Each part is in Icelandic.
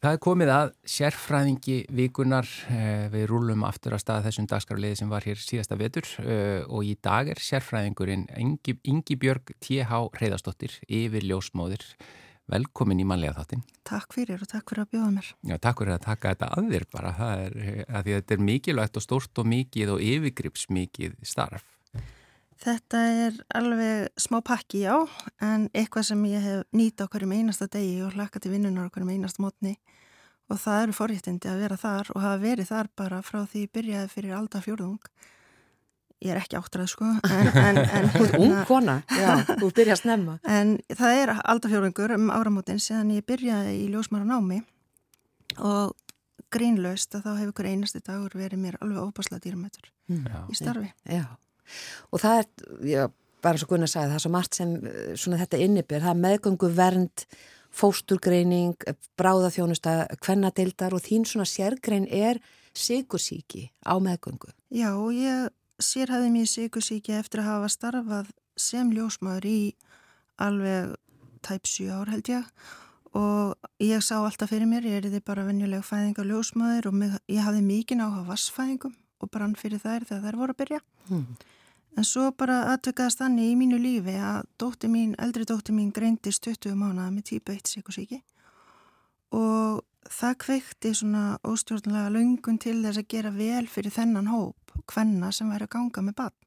Það er komið að sérfræðingi vikunar, eh, við rúlum aftur að staða þessum dagskrafliði sem var hér síðasta vetur eh, og í dag er sérfræðingurinn Ingi, Ingi Björg T.H. Reyðarsdóttir yfir ljósmóðir. Velkomin í manlega þáttinn. Takk fyrir og takk fyrir að bjóða mér. Já, takk fyrir að taka þetta að þér bara. Það er að því að þetta er mikilvægt og stórt og mikið og yfirgrips mikið starf. Þetta er alveg smá pakki, já, en eitthvað sem ég hef nýta á hverjum einasta degi og hlaka til vinnunar á hverjum einasta mótni og það eru forréttindi að vera þar og hafa verið þar bara frá því ég byrjaði fyrir alda fjórðung. Ég er ekki áttrað sko Þú ert ung kona, já, þú byrjaði að snemma. En það er alda fjórðungur um áramótin síðan ég byrjaði í ljósmara námi. Og grínlaust að þá hefur hver einasti dagur verið mér alveg óbáslega dýrmættur mm, í starfi. Já, og það er, já, bara svo Gunnar sagði það er svo margt sem svona þetta innibir það er meðgöngu vernd fósturgreining, bráðaþjónusta, kvennadildar og þín svona sérgrein er sigursíki á meðgöngu. Já, ég sérhæði mér sigursíki eftir að hafa starfað sem ljósmaður í alveg tæp 7 ár held ég og ég sá alltaf fyrir mér, ég er því bara venjulega fæðinga ljósmaður og mig, ég hafði mikið áhuga vassfæðingum og brann fyrir þær þegar þær voru að byrja. Hmm. En svo bara aðtökaðast þannig í mínu lífi að dótti mín, eldri dótti mín greindist 20 mánuða með típu 1 síkusíki og það kveikti svona óstjórnlega laungun til þess að gera vel fyrir þennan hóp, hvenna sem væri að ganga með bann.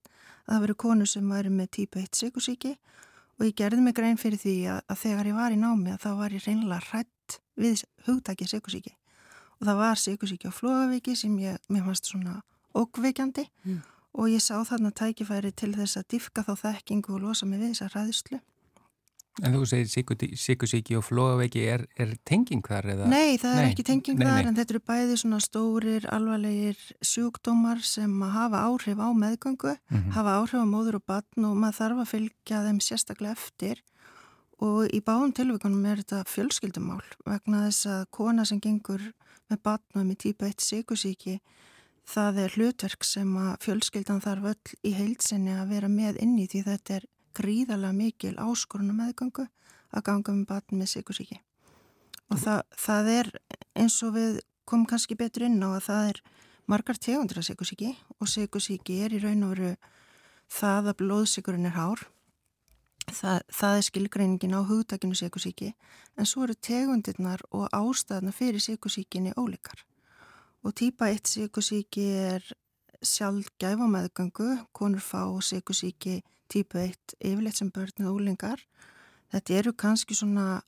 Það veru konu sem væri með típu 1 síkusíki og ég gerði mig grein fyrir því að, að þegar ég var í námi að þá var ég reynilega hrætt við hugtækið síkusíki og það var síkusíki á flóðavíki sem ég, mér fannst svona ógveikjandi mm og ég sá þarna tækifæri til þess að diffka þá þekkingu og losa mig við þessa ræðislu. En þú segir síkusíki og flóaveiki er, er tenging þar eða? Nei, það nei, er ekki tenging nei, þar nei. en þetta eru bæði svona stórir, alvarlegir sjúkdómar sem hafa áhrif á meðgöngu, mm -hmm. hafa áhrif á móður og batn og maður þarf að fylgja þeim sérstaklega eftir og í báðum tilvíkunum er þetta fjölskyldumál vegna þess að kona sem gengur með batn og með típa 1 síkusíki það er hlutverk sem að fjölskyldan þarf öll í heilsinni að vera með inn í því þetta er gríðarlega mikil áskorunum meðgöngu að ganga með batn með sikursíki og það, það er eins og við komum kannski betur inn á að það er margar tegundir af sikursíki og sikursíki er í raun og veru það að blóðsikurinn er hár. Það, það er skilgreiningin á hugdakinu sikursíki en svo eru tegundirnar og ástæðna fyrir sikursíkinni ólikar og týpa 1 síkusíki er sjálfgæf á meðgangu, konur fá síkusíki týpu 1 yfirleitt sem börn og úlingar. Þetta eru kannski svona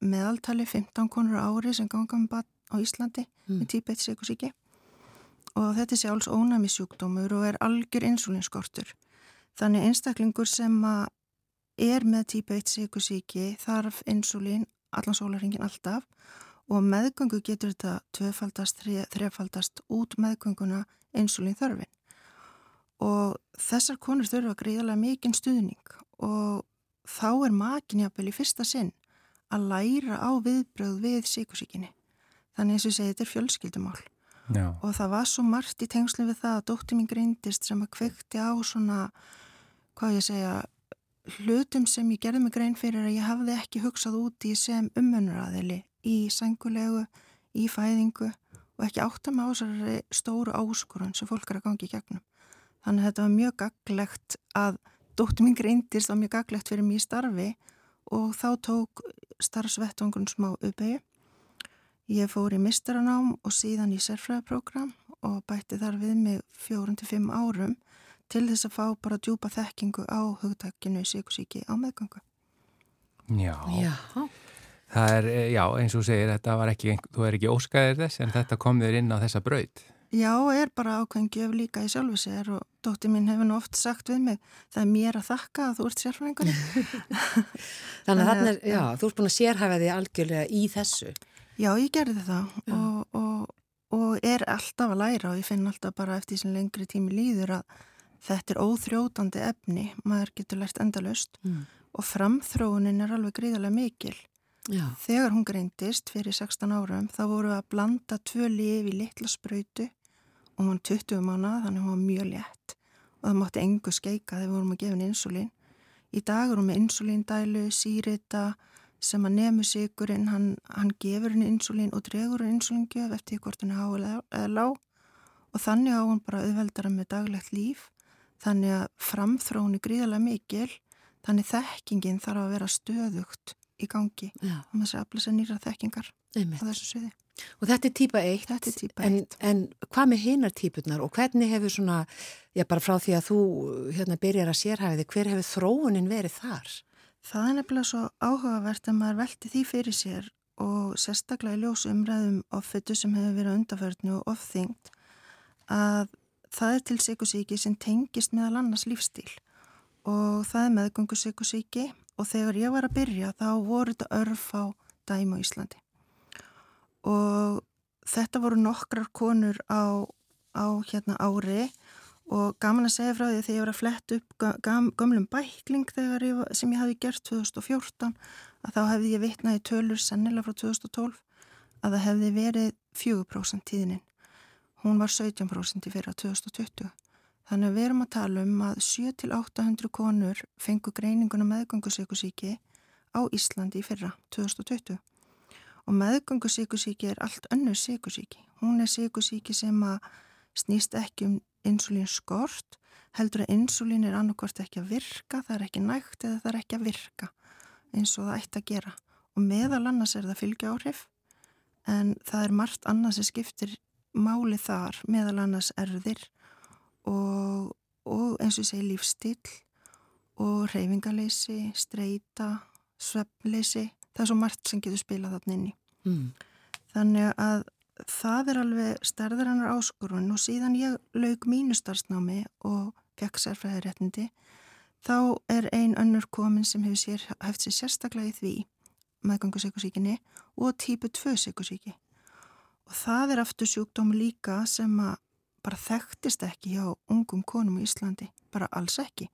meðaltali 15 konur ári sem ganga með bann á Íslandi mm. með týpu 1 síkusíki og þetta er sjálfs ónæmi sjúkdómur og er algjör insulinskortur. Þannig einstaklingur sem er með týpu 1 síkusíki þarf insulín allan sólarhingin alltaf og meðgöngu getur þetta tvefaldast, þrefaldast út meðgönguna insulín þörfin. Og þessar konur þurfa greiðalega mikinn stuðning og þá er makinjapel í fyrsta sinn að læra á viðbröð við síkusíkinni þannig eins og segi þetta er fjölskyldumál. Já. og það var svo margt í tengslu við það að dóttir mín greindist sem að kvekti á svona hvað ég segja hlutum sem ég gerði mig grein fyrir að ég hafði ekki hugsað úti sem umönuraðili í sengulegu, í fæðingu og ekki átta með ásarri stóru áskorun sem fólk er að gangi í gegnum. Þannig að þetta var mjög gaglegt að dóttur mín greindist var mjög gaglegt fyrir í starfi og þá tók starfsvettvangun smá uppeyju. Ég fór í mistaranám og síðan í sérfræðaprogram og bætti þar við mig fjórun til fimm árum til þess að fá bara djúpa þekkingu á hugtakinu síkusíki á meðgangu. Já. Já. Það er, eh, já, eins og segir, þetta var ekki, þú er ekki óskæðir þess en þetta kom þér inn á þessa braut. Já, er bara ákveðingjöf líka í sjálfu sér og dótti mín hefur nú oft sagt við mig, það er mér að þakka að þú ert sérfræðingur. Þannig að þannig, já, þú ert búin að sérhæfa því algjörlega í þessu. Já, ég gerði það og, og, og er alltaf að læra og ég finn alltaf bara eftir sem lengri tími líður að þetta er óþrótandi efni, maður getur lært endalust mm. og framþróunin er alveg gríðarlega mikil Já. Þegar hún greindist fyrir 16 árum þá voru að blanda tvö lifi í litla spröytu og hún var 20 mánu þannig hún var mjög létt. Og það mátti engu skeika þegar við vorum að gefa henni insulín. Í dag erum við insulíndælu, sírita, sem að nefnu sigurinn, hann, hann gefur henni insulín og dregur henni insulíngjöf eftir hvort henni há eða lág. Og þannig á hann bara auðveldara með daglegt líf. Þannig að framþróni gríðarlega mikil. Þannig þekkingin þarf að vera stöðugt í gangi Já. og maður sé að aflasa nýra þekkingar Einmitt. á þessu sviði. Og þetta er típa 1, þetta er típa 1. En, en hvað með hinnar típunar og hvernig hefur svona, já bara frá því að þú hérna byrjar að sérhæfiði, hver hefur þróunin verið þar? Það er nefnilega svo áhugavert að maður velti því fyrir sér og sérstaklega í ljósu umræðum offitu sem hefur verið undarförðinu og ofþyngt að það er til sykusíki sem tengist meðal annars lífstíl og það er meðgöngu sykusíki og þegar ég var að byrja þá voru þetta örf á dæmu á Íslandi og þetta voru nokkrar konur á, á hérna ári og gaman að segja frá því þegar ég var að fletta upp gam, gamlum bækling ég, sem ég hafi gert 2014 að þá hefði ég vitnaði tölur sennilega frá 2012 að það hefði verið 4% tíðinin. Hún var 17% í fyrra 2020. Þannig að við erum að tala um að 7-800 konur fengu greininguna meðgangusíkusíki á Íslandi í fyrra 2020. Og meðgangusíkusíki er allt önnur síkusíki. Hún er síkusíki sem að snýst ekki um insulín skort heldur að insulín er annarkvært ekki að virka, það er ekki nægt eða það er ekki að virka eins og það ætti að gera og meðal annars er það fylgja áhrif en það er margt annars sem skiptir máli þar meðal annars erðir og, og eins og segi lífstíl og reyfingaleysi, streyta, svefnleysi, það er svo margt sem getur spilað þarna inni. Mm. Þannig að það er alveg stærðar hannar áskorun og síðan ég laug mínu starfsnámi og fekk sérfræðiréttindi þá er ein önnur komin sem hefur sér, hefði sér sérstaklega í því meðgangusykusíkinni og típu 2 sykusíki og það er aftur sjúkdómi líka sem að bara þekktist ekki hjá ungum konum í Íslandi, bara alls ekki.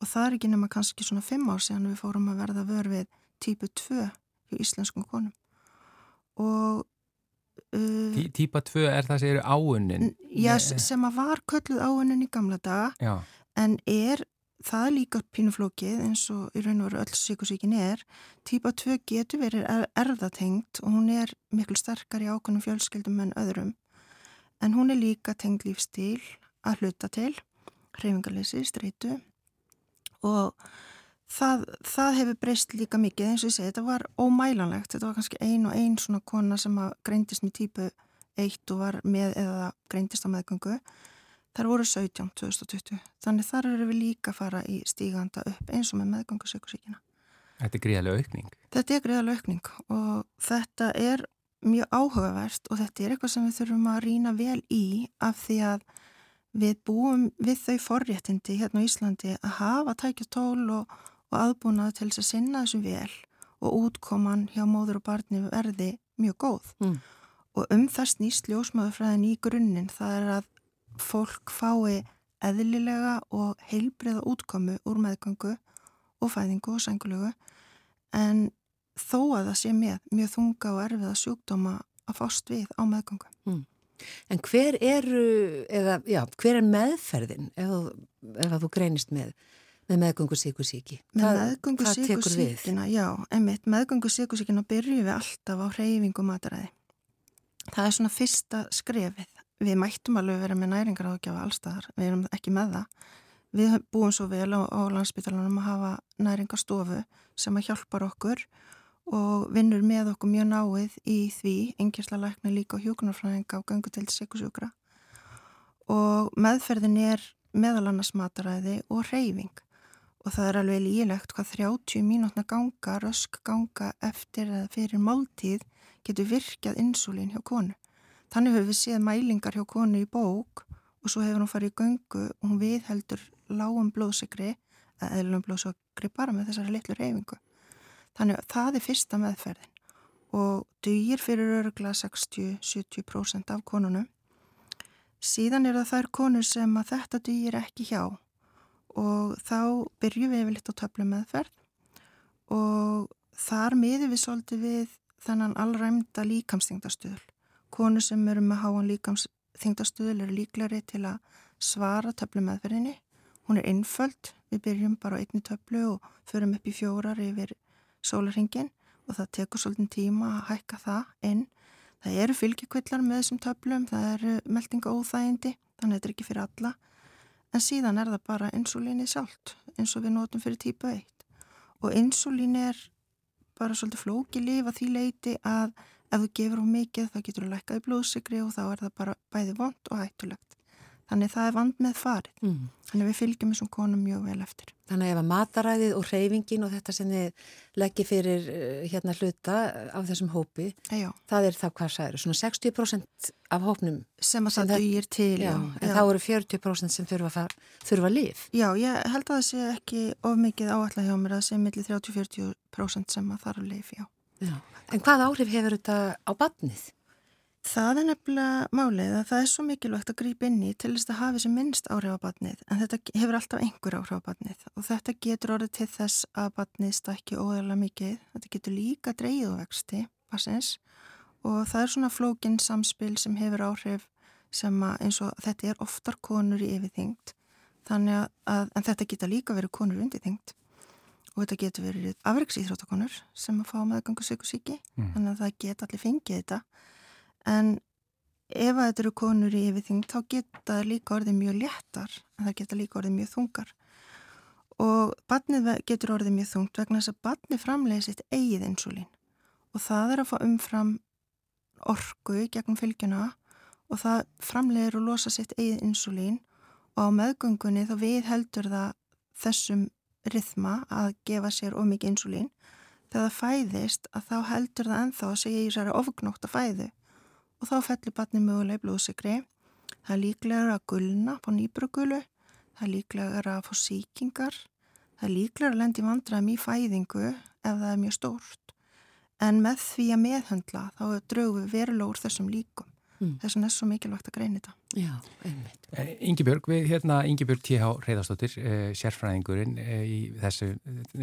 Og það er ekki nema kannski svona 5 ár síðan við fórum að verða vör við típu 2 hjá íslenskum konum. Og Uh, Týpa 2 er það sem eru áunin? Já, sem að var kölluð áunin í gamla daga já. en er það líka pínuflókið eins og í raun og veru öll sykusíkin er. Týpa 2 getur verið er, erðatengt og hún er miklu sterkar í ákonum fjölskyldum en öðrum en hún er líka tengt lífstíl að hluta til hreyfingarleysi, streitu. Og Það, það hefur breyst líka mikið. Eins og ég segi, þetta var ómælanlegt. Þetta var kannski ein og ein svona kona sem greindist með típu 1 og var með eða greindist á meðgöngu. Þar voru 17 2020 þannig þar eru við líka að fara í stíganda upp eins og með meðgöngu sökursíkina Þetta er gríðarlega aukning. Þetta er gríðarlega aukning og þetta er mjög áhugavert og þetta er eitthvað sem við þurfum að rína vel í af því að við búum við þau forréttindi hérna á Íslandi að hafa tækjastól og og aðbúnað til þess að sinna þessum vel og útkoman hjá móður og barni verði mjög góð mm. og um það snýst ljósmaðurfræðin í grunninn það er að fólk fái eðlilega og heilbriða útkomu úr meðgangu og fæðingu og sengulegu en þó að það sé með mjög þunga og erfiða sjúkdóma að fást við á meðgangu. Mm. En hver eru, eða já, hver er meðferðin ef, ef þú greinist með Með meðgöngu síkusíki. Með meðgöngu síkusíkina, já, einmitt, meðgöngu síkusíkina byrjum við alltaf á hreyfingu mataræði. Það er svona fyrsta skrefið. Við mættum alveg vera með næringar ágjafa allstaðar, við erum ekki með það. Við búum svo vel á, á landsbytalanum að hafa næringarstofu sem að hjálpar okkur og vinnur með okkur mjög náið í því, engjastla lækna líka á hjókunarfræðinga á gangu til síkusjúkra. Og meðferðin er meðal annars mataræði og hreyfing og það er alveg lílegt hvað 30 mínútna ganga, rösk ganga eftir eða fyrir máltíð getur virkjað insulín hjá konu. Þannig höfum við séð mælingar hjá konu í bók og svo hefur hún farið í göngu og hún viðheldur lágum blóðsegri eða eðlum blóðsegri bara með þessari litlu reyfingu. Þannig að það er fyrsta meðferðin og dugir fyrir örgla 60-70% af konunum. Síðan er það þær konur sem að þetta dugir ekki hjá og þá byrjum við yfirleitt á töflum meðferð og þar miður við svolítið við þannan allræmda líkamsþingdastuðul. Konu sem eru með háan líkamsþingdastuðul eru líklari til að svara töflum meðferðinni. Hún er innföld, við byrjum bara á einni töflu og förum upp í fjórar yfir sólarhingin og það tekur svolítið tíma að hækka það inn. Það eru fylgjikvillar með þessum töflum, það eru meldinga óþægindi, þannig að þetta er ekki fyrir alla. En síðan er það bara insulíni sjálft, eins og við notum fyrir típu 1. Og insulín er bara svolítið flóki líf að því leiti að ef þú gefur hún mikið þá getur þú lækkað í blóðsikri og þá er það bara bæði vond og hættulegt. Þannig það er vand með farið. Mm. Þannig við fylgjum þessum konum mjög vel eftir. Þannig ef að mataræðið og reyfingin og þetta sem þið leggir fyrir eh, hérna hluta á þessum hópi, já. það er þá hvað særu? Svona 60% af hópnum sem að það dýr til. Já, já. En já. þá eru 40% sem þurfa, þurfa líf. Já, ég held að það sé ekki of mikið áallega hjá mér að það sé millir 30-40% sem að þarf líf, já. En hvað áhrif hefur þetta á batnið? Það er nefnilega málið að það er svo mikilvægt að grípa inn í til þess að hafa þessi minnst áhrif á batnið en þetta hefur alltaf einhver áhrif á batnið og þetta getur orðið til þess að batnið stakki óðurlega mikið. Þetta getur líka dreyið og vexti bassins og það er svona flókin samspil sem hefur áhrif sem að eins og þetta er oftar konur í yfirþyngd. Þannig að en þetta geta líka verið konur undirþyngd. Og þetta getur verið afreiksýþróttakonur sem að fá meðgangu sykusíki mm. þannig að það geta allir fengið þetta en ef þetta eru konur í yfirþyng þá geta líka orðið mjög léttar en það geta líka orðið mjög þungar. Og batnið getur orðið mjög þungt vegna þess að batnið framleiði sitt eigið insulín og það er að fá umfram orgu gegnum fylgjuna og það framleiðir og losa sitt eigið insulín og á meðgöngunni þá við heldur það þessum rithma að gefa sér ómikið insulín þegar það fæðist að þá heldur það enþá að segja í sér ofgnótt að fæðu og þá fellur batni möguleg blóðsikri. Það er líklega að gulna på nýbrugulu, það er líklega að fá síkingar, það er líklega að lendi vandraðum í fæðingu ef það er mjög stórt. En með því að meðhundla þá við verulegur þessum líkum. Mm. Þess vegna er svo mikilvægt að greina þetta. Já, einmitt. Eh, Íngibjörg, við hérna Íngibjörg T.H. Reyðarstóttir, eh, sérfræðingurinn eh, í, þessu,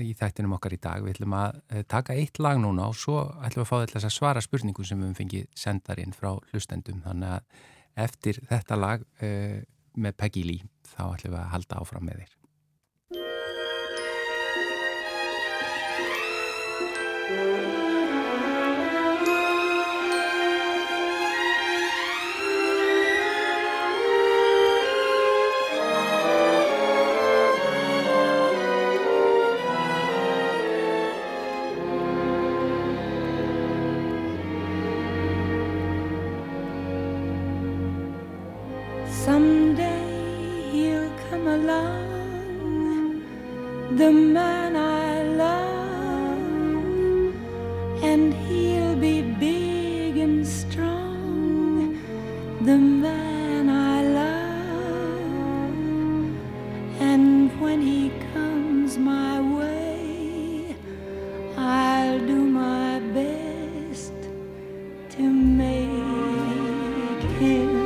í þættinum okkar í dag. Við ætlum að taka eitt lag núna og svo ætlum við að fá þetta að svara spurningum sem við fengið sendarinn frá hlustendum. Þannig að eftir þetta lag með Peggy Lee þá ætlum við að halda áfram með þér. Música Someday he'll come along, the man I love, and he'll be big and strong, the man I love. And when he comes my way, I'll do my best to make him.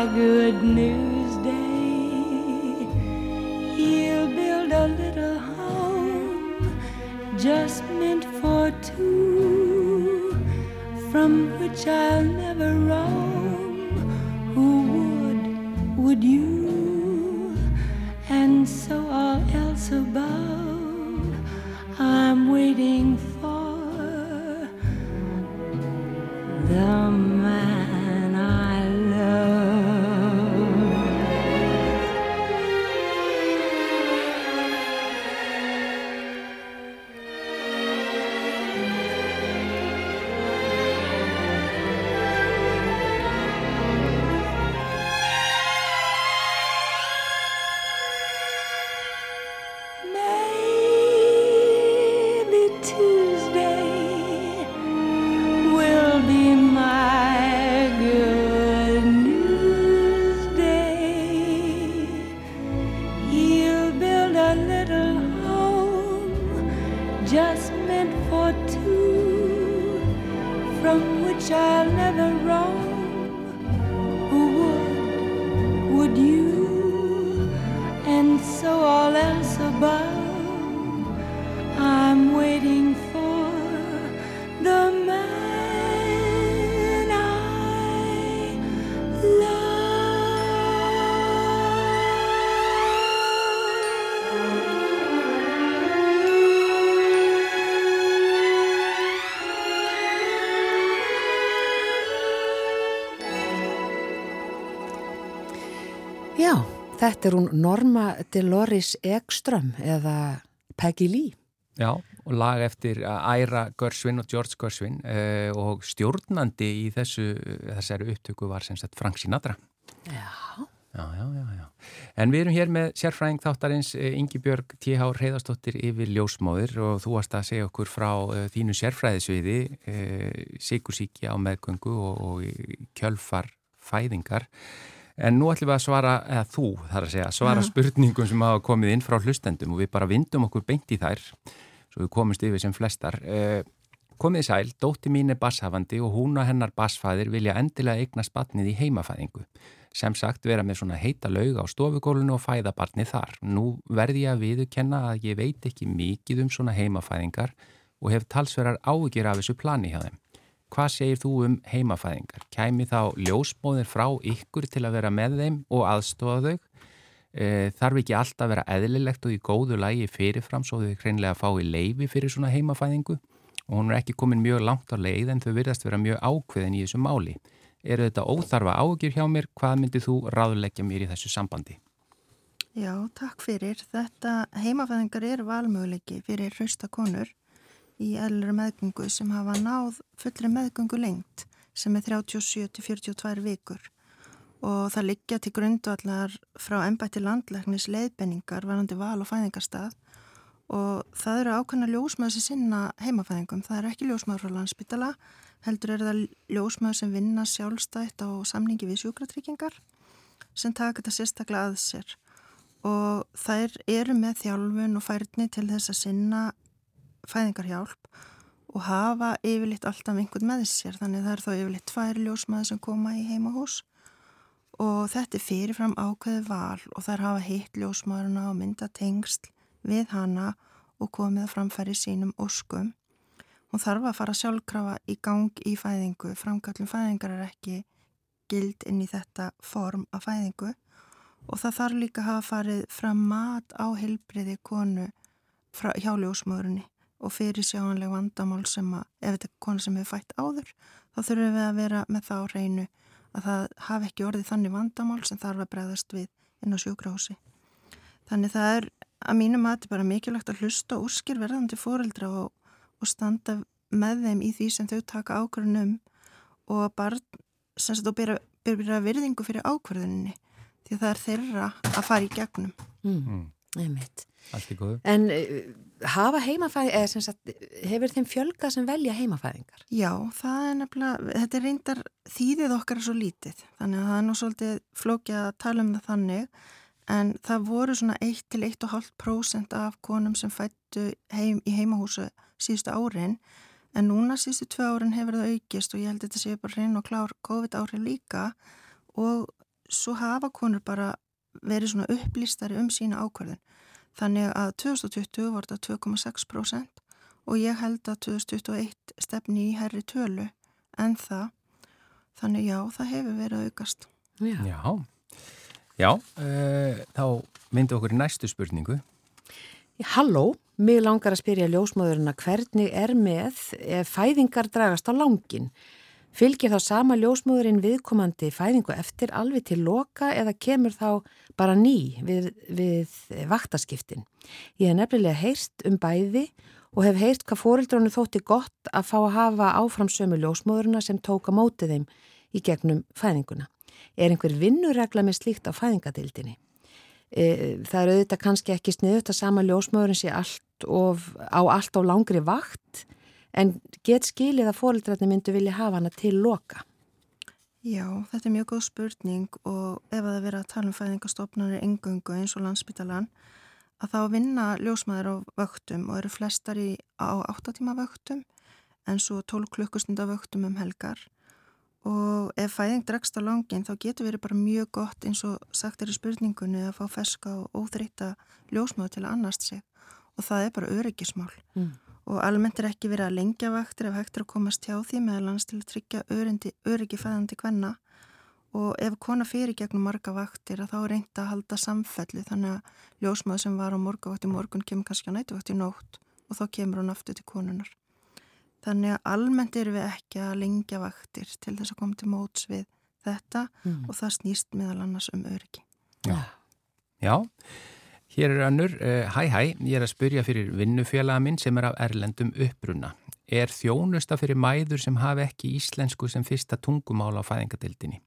A Good News Day. He'll build a little home just meant for two, from which I'll never roam. Who would, would you? Þetta er hún Norma Dolores Ekström eða Peggy Lee. Já, og lag eftir Æra Görsvin og George Görsvin uh, og stjórnandi í þessu, þessari upptöku var sem sagt Frank Sinatra. Já. Já, já, já, já. En við erum hér með sérfræðing þáttarins eh, Ingi Björg T.H. Reyðarstóttir yfir ljósmóðir og þú varst að segja okkur frá uh, þínu sérfræðisviði, uh, sikursíki á meðgöngu og, og kjölfar fæðingar. En nú ætlum við að svara, eða þú þarf að segja, svara spurningum sem hafa komið inn frá hlustendum og við bara vindum okkur beint í þær, svo við komumst yfir sem flestar. Eh, komið sæl, dótti mín er basshafandi og hún og hennar bassfæðir vilja endilega eigna spatnið í heimafæðingu. Sem sagt vera með svona heita laug á stofugólunu og fæða barnið þar. Nú verði ég að viðukenna að ég veit ekki mikið um svona heimafæðingar og hef talsverar ágjur af þessu plani hjá þeim. Hvað segir þú um heimafæðingar? Kæmi þá ljósmóðir frá ykkur til að vera með þeim og aðstofa þau? E, þarf ekki alltaf að vera eðlilegt og í góðu lægi fyrirfram svo þau hreinlega fái leifi fyrir svona heimafæðingu og hún er ekki komin mjög langt á leið en þau virðast vera mjög ákveðin í þessu máli. Eru þetta óþarfa ágjur hjá mér? Hvað myndið þú ráðleggja mér í þessu sambandi? Já, takk fyrir. Þetta heimafæðingar er valmöguleiki fyrir hraustakonur í eðlur meðgöngu sem hafa náð fullri meðgöngu lengt sem er 37-42 vikur. Og það liggja til grundvallar frá ennbætti landlegnis leiðbenningar varandi val og fæðingarstað. Og það eru ákveðna ljósmaður sem sinna heimafæðingum. Það er ekki ljósmaður frá landsbytala, heldur er það ljósmaður sem vinna sjálfstætt á samningi við sjúkratryggingar sem taka þetta sérstaklega að sér. Og þær eru með þjálfun og færni til þess að sinna fæðingarhjálp og hafa yfirleitt alltaf einhvern með sér þannig það er þá yfirleitt tvær ljósmaður sem koma í heimahús. Og þetta er fyrirfram ákveði val og þær hafa heitt ljósmaðurna og mynda tengsl við hana og komið að framfæri sínum óskum. Hún þarf að fara sjálfkrafa í gang í fæðingu, framkallum fæðingar er ekki gild inn í þetta form af fæðingu. Og það þarf líka að hafa farið fram mat á heilbriði konu hjá ljósmaðurinni og fyrir sjáanleg vandamál sem að ef þetta er kona sem hefur fætt áður þá þurfum við að vera með það á reynu að það hafi ekki orðið þannig vandamál sem þarf að bregðast við inn á sjúkrahúsi. Þannig það er að mínum að þetta er bara mikilvægt að hlusta úrskir verðandi fóreldra og, og standa með þeim í því sem þau taka ákvörðunum og að barn sem þetta byrja, virðingu fyrir ákvörðuninni því að það er þeirra að fara í gegnum. Mm. Einmitt. Allt í góðu. En uh, hafa heimafæðingar, eða sem sagt, hefur þeim fjölga sem velja heimafæðingar? Já, það er nefnilega, þetta er reyndar þýðið okkar svo lítið, þannig að það er nú svolítið flókið að tala um það þannig, en það voru svona 1-1,5% af konum sem fættu heim, í heimahúsu síðustu árin, en núna síðustu tvö árin hefur það aukist og ég held að þetta sé bara hrein og klár COVID-árið líka og svo hafa konur bara verið svona upplýstari um sína ákvarðin. Þannig að 2020 var þetta 2,6% og ég held að 2021 stefni í herri tölu en það, þannig já, það hefur verið aukast. Já, já, já uh, þá myndi okkur í næstu spurningu. Halló, mig langar að spyrja ljósmáðurinn að hvernig er með fæðingar dragast á langin? Fylgir þá sama ljósmóðurinn viðkomandi fæðingu eftir alveg til loka eða kemur þá bara ný við, við vaktaskiptin? Ég hef nefnilega heyrst um bæði og hef heyrst hvað fórildrónu þótti gott að fá að hafa áframsömu ljósmóðurina sem tóka mótið þeim í gegnum fæðinguna. Er einhver vinnuregla með slíkt á fæðingadildinni? E, það er auðvitað kannski ekki sniðut að sama ljósmóðurinn sé allt of, á allt á langri vakt en get skilið að fórildrætni myndu vilja hafa hana til loka? Já, þetta er mjög góð spurning og ef að það vera að tala um fæðingastofnarnir engöngu eins og landsbytalan að þá vinna ljósmaður á vöktum og eru flestar í, á 8 tíma vöktum en svo 12 klukkustunda vöktum um helgar. Og ef fæðing dregst á langin þá getur verið bara mjög gott eins og sagt er í spurningunni að fá feska og óþreita ljósmaður til að annast sig. Og það er bara öryggismál. Mm og almennt er ekki verið að lengja vaktir ef hægt er að komast hjá því meðalans til að tryggja öryndi, öryggi fæðandi hvenna og ef kona fyrir gegnum marga vaktir að þá er reynd að halda samfelli þannig að ljósmaður sem var á morgavakt í morgun kemur kannski á nætuvakt í nótt og þá kemur hún aftur til konunar. Þannig að almennt er við ekki að lengja vaktir til þess að koma til móts við þetta mm. og það snýst meðal annars um öryggi. Já, Já. Hér er annur, uh, hæ hæ, ég er að spurja fyrir vinnufélaga minn sem er af erlendum uppbrunna. Er þjónusta fyrir mæður sem hafi ekki íslensku sem fyrsta tungumála á fæðingadildinni?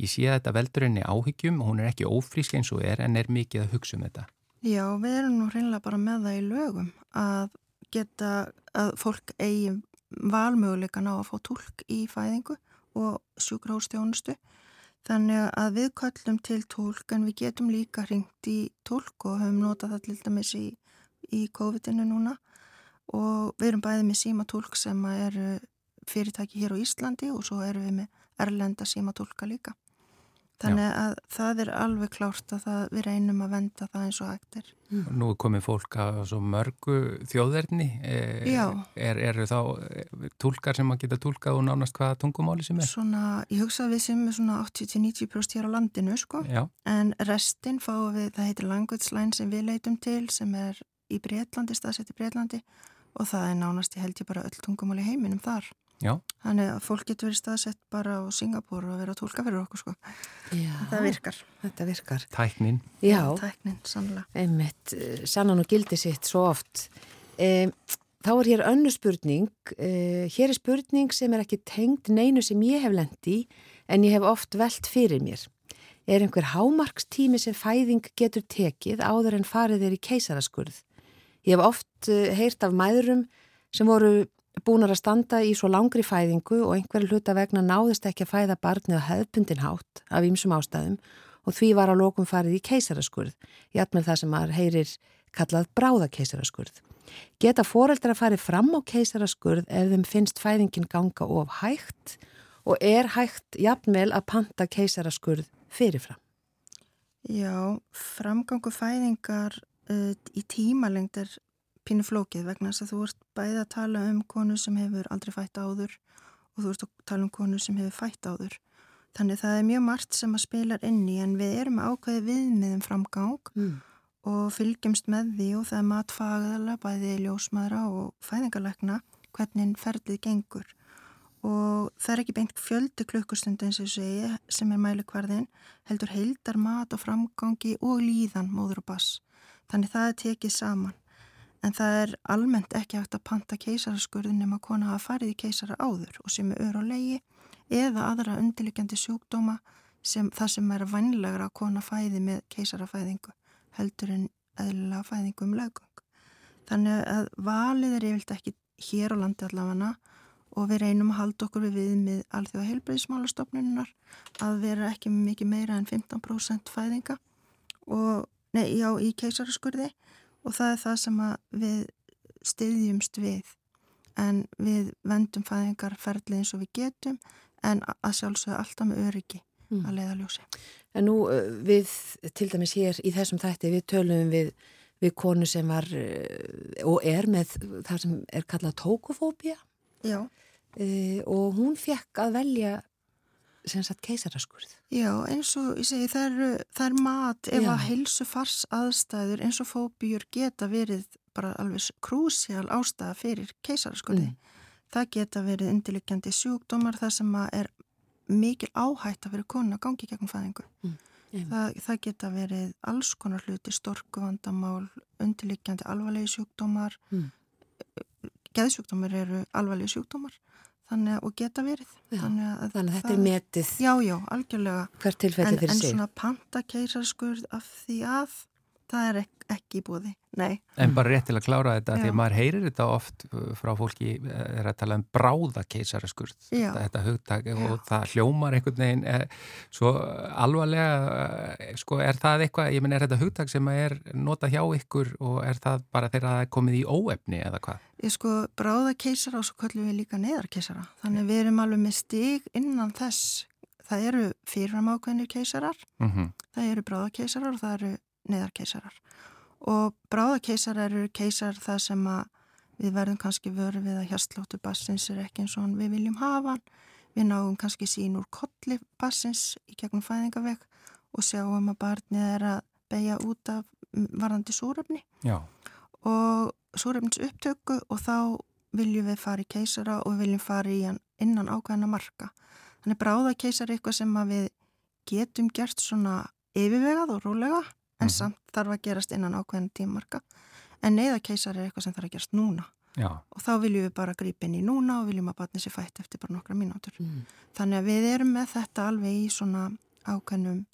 Ég sé að þetta veldur henni áhyggjum og hún er ekki ófrísk eins og er en er mikið að hugsa um þetta. Já, við erum nú hreinlega bara með það í lögum að geta að fólk eigi valmöguleika ná að fá tólk í fæðingu og sjúkrahústjónustu þannig að við köllum til tólk en við getum líka ringt í tólk og höfum notað það til dæmis í, í COVID-inu núna og við erum bæðið með símatólk sem eru fyrirtæki hér á Íslandi og svo erum við með erlenda símatólka líka. Þannig Já. að það er alveg klárt að það, við reynum að venda það eins og hægt er. Mm. Nú er komið fólk að svo mörgu þjóðverðni. E, Já. Er, eru þá e, tólkar sem að geta tólkað og nánast hvaða tungumáli sem er? Svona, ég hugsa að við sem er svona 80-90% hér á landinu, sko. Já. En restin fáum við, það heitir language line sem við leitum til, sem er í Breitlandi, staðsett í Breitlandi og það er nánast, ég held ég bara öll tungumáli heiminum þar. Já. Þannig að fólk getur verið staðsett bara á Singapúr og verið að tólka fyrir okkur sko. Já, þetta virkar. Þetta virkar. Tæknin. Já. Tæknin, sannlega. Einmitt, eh, sannan og gildi sitt svo oft. E, þá er hér önnu spurning. E, hér er spurning sem er ekki tengd neinu sem ég hef lendi en ég hef oft velt fyrir mér. Er einhver hámarkstími sem fæðing getur tekið áður en farið er í keisaraskurð? Ég hef oft heyrt af mæðurum sem voru búnar að standa í svo langri fæðingu og einhverju hluta vegna náðist ekki að fæða barnið á hefðbundin hátt af ýmsum ástæðum og því var á lokum farið í keisaraskurð, jætmel það sem maður heyrir kallað bráðakeisaraskurð. Geta foreldra að farið fram á keisaraskurð ef þeim finnst fæðingin ganga of hægt og er hægt jætmel að panta keisaraskurð fyrirfram? Já, framgangu fæðingar uh, í tímalengd er pínu flókið vegna þess að þú ert bæði að tala um konu sem hefur aldrei fætt áður og þú ert að tala um konu sem hefur fætt áður. Þannig það er mjög margt sem að spilar inni en við erum ákveði viðmiðum framgang mm. og fylgjumst með því og það er matfagðala bæði ljósmaðra og fæðingalegna hvernig ferlið gengur og það er ekki beint fjöldi klukkustund eins og segi sem er mælikvarðin heldur heildar mat og framgangi og líðan móður og bass. Þannig það er tekið saman en það er almennt ekki hægt að panta keisaraskurðin nema kona hafa farið í keisara áður og sem er ör og leiði eða aðra undirlikjandi sjúkdóma sem það sem er vannlegra að kona fæði með keisarafæðingu heldur en eðlilega fæðingu um lögung. Þannig að valið er yfirlt ekki hér á landi allavega og við reynum að halda okkur við við með alþjóða heilbreyðismálastofnunar að vera ekki mikið meira en 15% fæðinga og, nei, já, í keisaraskurði og það er það sem við styðjumst við en við vendum fæðingarferðli eins og við getum en að sjálfsögðu alltaf með öryggi mm. að leiða ljósi. En nú við til dæmis hér í þessum þætti við tölum við, við konu sem var og er með það sem er kallað tókofóbia e, og hún fekk að velja sem sagt keisaraskurð. Já, eins og ég segi, það er, það er mat ef Já. að heilsu fars aðstæður eins og fóbíur geta verið bara alveg krúsjál ástæða fyrir keisaraskurði. Mm. Það geta verið undirlikjandi sjúkdómar þar sem er mikil áhætt að vera konu að gangi gegn fæðingu. Mm. Það, það geta verið alls konar hluti, storkuvandamál, undirlikjandi alvarlegi sjúkdómar, mm. geðsjúkdómar eru alvarlegi sjúkdómar þannig og geta verið. Já, þannig að, þannig að þetta er metið. Já, já, algjörlega. Hvert tilfelli fyrir en, sig. en svona pantakeirarskurð af því að það er ek, ekki búði, nei. En bara rétt til að klára þetta, já. því að maður heyrir þetta oft uh, frá fólki, uh, er að tala um bráðakeisaraskurð, þetta, þetta hugtak og það hljómar einhvern veginn er, svo alvarlega uh, sko, er það eitthvað, ég menn er þetta hugtak sem er nota hjá ykkur og er það bara þegar það er komið í óefni eða hvað? Ég sko, bráðakeisara og svo kallum við líka neðarkeisara, þannig við erum alveg með stig innan þess. Það eru fyrirfram ákveðinir keisarar, mm -hmm. það eru bráðakeisarar og það eru neðarkeisarar og bráðakeisarar eru keisar það sem að við verðum kannski vörð við að hérslóttu bassins er ekki eins og við viljum hafa við náum kannski sín úr kolli bassins í gegnum fæðingaveg og sjáum að barnið er að beigja út af varðandi súröfni Já. og súröfnins upptöku og þá viljum við fara í keisara og við viljum fara í hann innan ákvæðina marka. Þannig bráðakeisar er eitthvað sem við getum gert svona yfirvegað og rólega en mm. samt þarf að gerast innan ákveðin tímarka en neyðakeisar er eitthvað sem þarf að gerast núna. Já. og þá viljum við bara grípa inn í núna og viljum að batni sér fætt eftir bara nokkra mínútur. Mm. þannig að við erum með þetta alveg í svona ákveðnum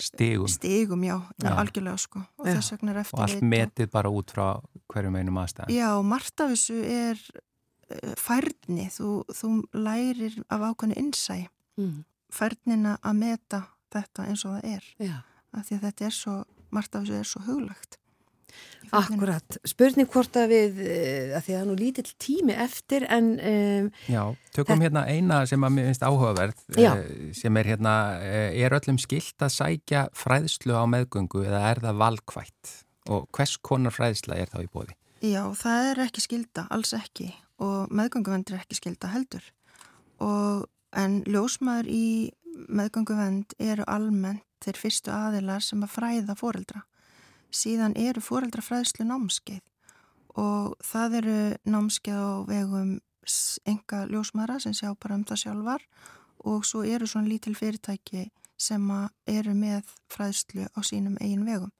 stigum, stigum já, já. algjörlega sko. Og þess vegna er eftir og allt metið bara út frá hverjum einum aðstæðan Já, margt af þessu er uh, færni, þú, þú lærir af ákveðinu innsæ mm. færnina að meta þetta eins og það er af því að þetta er svo, margt af þessu er svo huglagt Akkurat, spurning hvort að við eh, að því að það er nú lítill tími eftir en um, Já, tökum hérna eina sem að mér finnst áhugaverð já. Eh, sem er hérna, er öllum skilt að sækja fræðslu á meðgöngu eða er það valkvætt? Og hvers konar fræðsla er þá í bóði? Já, það er ekki skilda, alls ekki. Og meðgönguvendur er ekki skilda heldur. Og en ljósmaður í meðgönguvend eru almennt þeir fyrstu aðilar sem að fræða fóreldra síðan eru fóreldrafræðslu námskeið og það eru námskeið á vegum enga ljósmaðra sem sjá bara um það sjálfar og svo eru svona lítil fyrirtæki sem eru með fræðslu á sínum eigin vegum.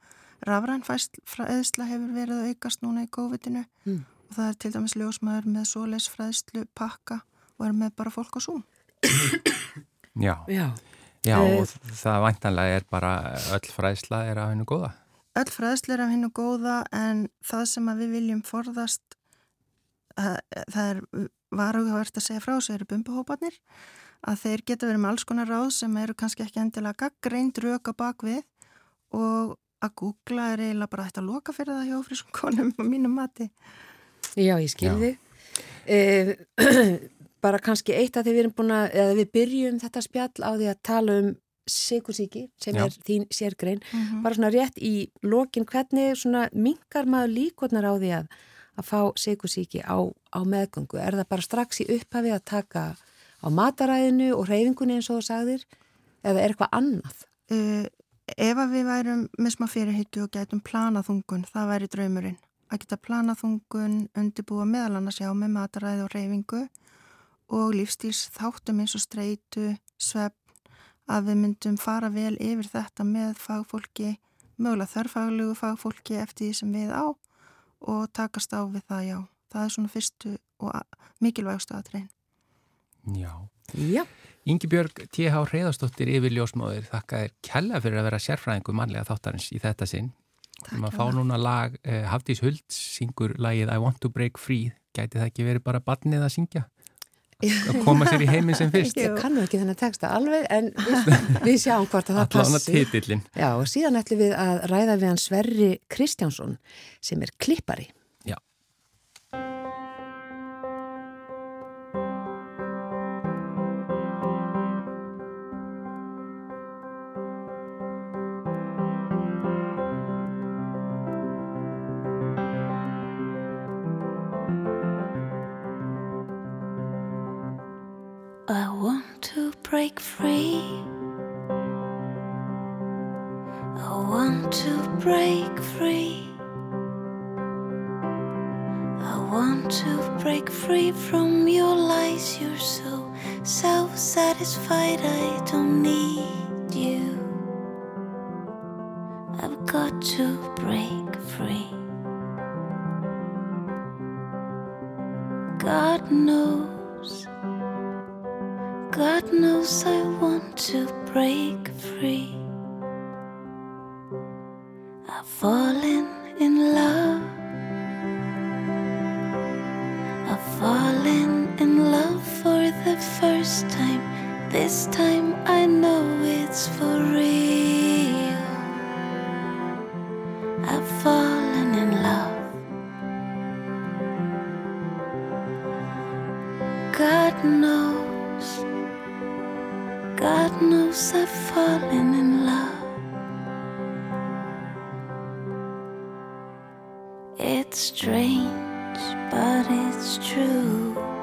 Rafræn fræðsla hefur verið að aukast núna í COVID-inu mm. og það er til dæmis ljósmaður með svoleis fræðslu pakka og er með bara fólk á Zoom. Já, Já, Já og það vantanlega er bara öll fræðsla er að hennu góða. Öll fræðslu er af hennu góða en það sem við viljum forðast að, það er varugavert að segja frá þessu eru bumbahópanir að þeir geta verið með alls konar ráð sem eru kannski ekki endilega gaggreind röka bakvið og að googla er eiginlega bara hægt að loka fyrir það hjá frískum konum á mínum mati. Já, ég skilði eh, bara kannski eitt að því við erum búin að, eða við byrjum þetta spjall á því að tala um sikursíki sem Já. er þín sérgrein mm -hmm. bara svona rétt í lokin hvernig svona mingar maður líkotnar á því að að fá sikursíki á, á meðgöngu er það bara strax í upphafi að taka á mataræðinu og reyfingunni eins og þú sagðir eða er eitthvað annað? Uh, ef að við værum með smá fyrirhyttu og getum planaþungun, það væri draumurinn að geta planaþungun undirbúa meðal annars já með mataræði og reyfingu og lífstíls þáttum eins og streitu, svepp að við myndum fara vel yfir þetta með fagfólki, mögulega þörfaglugu fagfólki eftir því sem við á og takast á við það, já. Það er svona fyrstu og mikilvægstu aðtrein. Já. Já. Ingi Björg, T.H. Reyðarstóttir yfir ljósmáður, þakka þér kella fyrir að vera sérfræðingu mannlega þáttarins í þetta sinn. Takk. Maður fá núna lag, eh, Hafdís Huld syngur lagið I Want to Break Free. Gæti það ekki verið bara barnið að syngja? Að koma sér í heiminn sem fyrst. Ég kannu ekki þennan texta alveg en við, sjáum hvort að það passi. Já, og síðan ætlum við að ræða við hann Sverri Kristjánsson sem er klippari break free. I want to break free. I want to break free from your lies. You're so self satisfied, I don't need you. I've got to break to It's strange, but it's true.